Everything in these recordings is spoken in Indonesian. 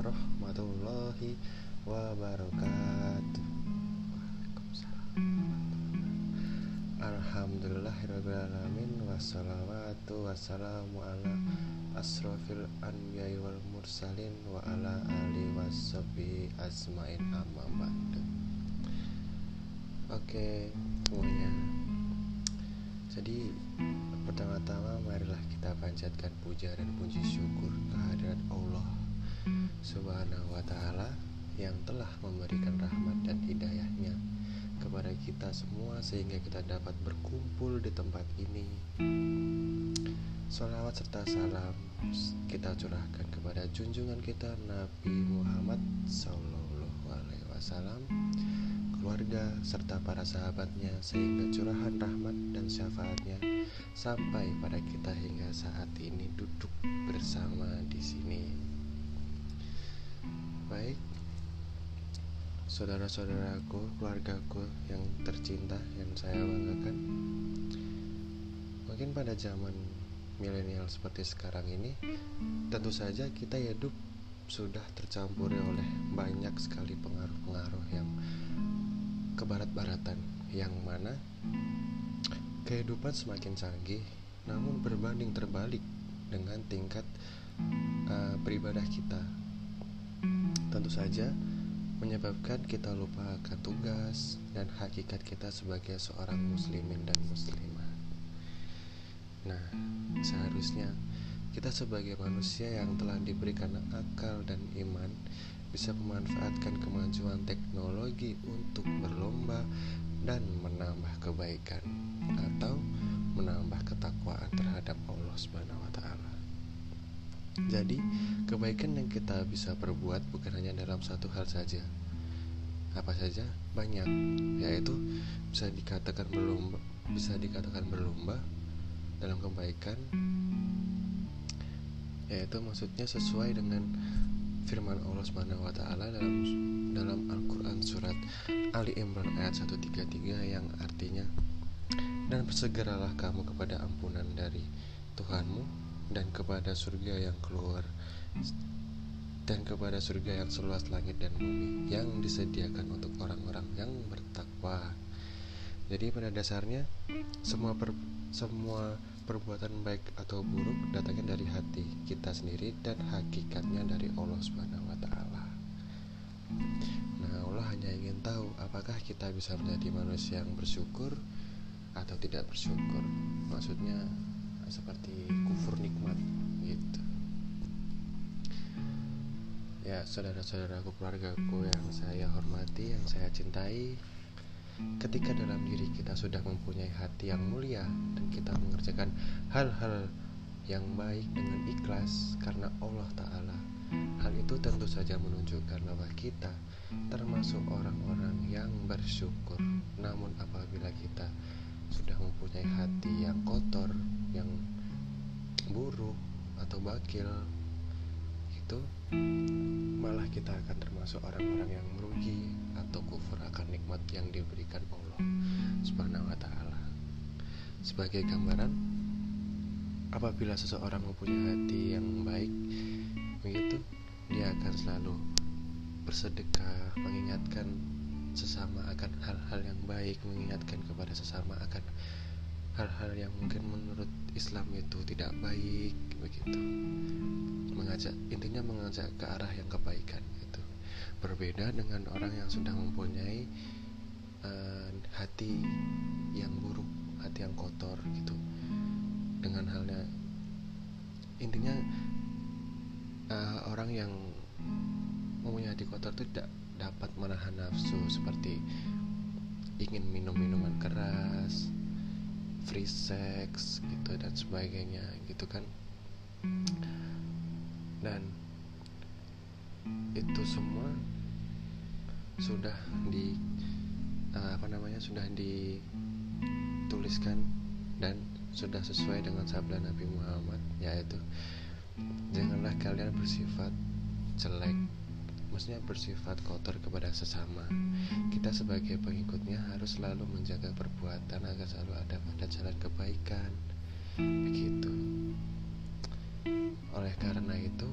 warahmatullahi wabarakatuh. Alhamdulillahirrahmanirrahim Wassalawatu wassalamu ala asrafil anbiya wal mursalin Wa ala ali wassabi asma'in amma ba'du. Oke semuanya Jadi pertama-tama marilah kita panjatkan puja dan puji syukur kehadirat Allah Subhanahu wa ta'ala yang telah memberikan rahmat dan hidayahnya kepada kita semua sehingga kita dapat berkumpul di tempat ini. Salawat serta salam kita curahkan kepada junjungan kita Nabi Muhammad Sallallahu Alaihi Wasallam, keluarga serta para sahabatnya sehingga curahan rahmat dan syafaatnya sampai pada kita hingga saat ini duduk bersama di sini. Saudara-saudaraku, keluargaku yang tercinta yang saya banggakan. Mungkin pada zaman milenial seperti sekarang ini, tentu saja kita hidup sudah tercampuri oleh banyak sekali pengaruh-pengaruh yang kebarat-baratan yang mana kehidupan semakin canggih namun berbanding terbalik dengan tingkat uh, beribadah kita. Tentu saja menyebabkan kita lupa akan tugas dan hakikat kita sebagai seorang muslimin dan muslimah. Nah, seharusnya kita sebagai manusia yang telah diberikan akal dan iman bisa memanfaatkan kemajuan teknologi untuk berlomba dan menambah kebaikan atau menambah ketakwaan terhadap Allah Subhanahu wa taala. Jadi, kebaikan yang kita bisa perbuat bukan hanya dalam satu hal saja. Apa saja? Banyak, yaitu bisa dikatakan berlomba, bisa dikatakan berlomba dalam kebaikan yaitu maksudnya sesuai dengan firman Allah Subhanahu wa taala dalam dalam Al-Qur'an surat Ali Imran ayat 133 yang artinya dan bersegeralah kamu kepada ampunan dari Tuhanmu dan kepada surga yang keluar dan kepada surga yang seluas langit dan bumi yang disediakan untuk orang-orang yang bertakwa. Jadi pada dasarnya semua per, semua perbuatan baik atau buruk datangnya dari hati kita sendiri dan hakikatnya dari Allah Subhanahu wa taala. Nah, Allah hanya ingin tahu apakah kita bisa menjadi manusia yang bersyukur atau tidak bersyukur. Maksudnya seperti kufur nikmat gitu. Ya saudara-saudaraku keluargaku yang saya hormati yang saya cintai ketika dalam diri kita sudah mempunyai hati yang mulia dan kita mengerjakan hal-hal yang baik dengan ikhlas karena Allah Ta'ala Hal itu tentu saja menunjukkan bahwa kita termasuk orang-orang yang bersyukur. Namun apabila kita sudah mempunyai hati yang kotor, yang buruk atau bakil itu malah kita akan termasuk orang-orang yang merugi atau kufur akan nikmat yang diberikan Allah Subhanahu wa taala. Sebagai gambaran apabila seseorang mempunyai hati yang baik begitu dia akan selalu bersedekah mengingatkan sesama akan hal-hal yang baik mengingatkan kepada sesama akan hal-hal yang mungkin menurut Islam itu tidak baik begitu. Mengajak intinya mengajak ke arah yang kebaikan itu berbeda dengan orang yang sudah mempunyai uh, hati yang buruk hati yang kotor gitu. Dengan halnya intinya uh, orang yang kotor itu tidak dapat menahan nafsu seperti ingin minum minuman keras free sex gitu dan sebagainya gitu kan. Dan itu semua sudah di uh, apa namanya sudah dituliskan dan sudah sesuai dengan sabda Nabi Muhammad yaitu janganlah kalian bersifat jelek maksudnya bersifat kotor kepada sesama. Kita sebagai pengikutnya harus selalu menjaga perbuatan agar selalu ada pada jalan kebaikan. Begitu. Oleh karena itu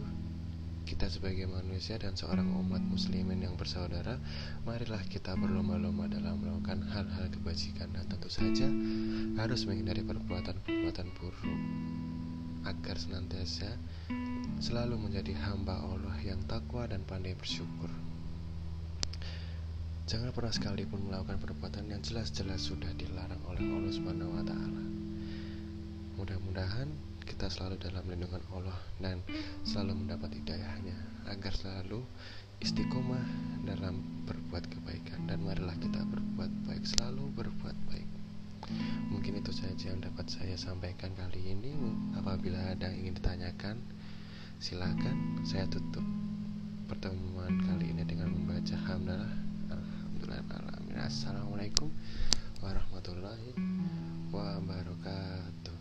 Kita sebagai manusia dan seorang umat muslimin yang bersaudara, marilah kita berlomba-lomba dalam melakukan hal-hal kebajikan. Dan tentu saja harus menghindari perbuatan-perbuatan buruk agar senantiasa selalu menjadi hamba Allah yang takwa dan pandai bersyukur. Jangan pernah sekalipun melakukan perbuatan yang jelas-jelas sudah dilarang oleh Allah Subhanahu wa taala. Mudah-mudahan kita selalu dalam lindungan Allah dan selalu mendapat hidayahnya agar selalu istiqomah dalam berbuat kebaikan dan marilah kita berbuat baik selalu berbuat baik mungkin itu saja yang dapat saya sampaikan kali ini apabila ada yang ingin ditanyakan silakan saya tutup pertemuan kali ini dengan membaca hamdalah. Alhamdulillah alamin assalamualaikum warahmatullahi wabarakatuh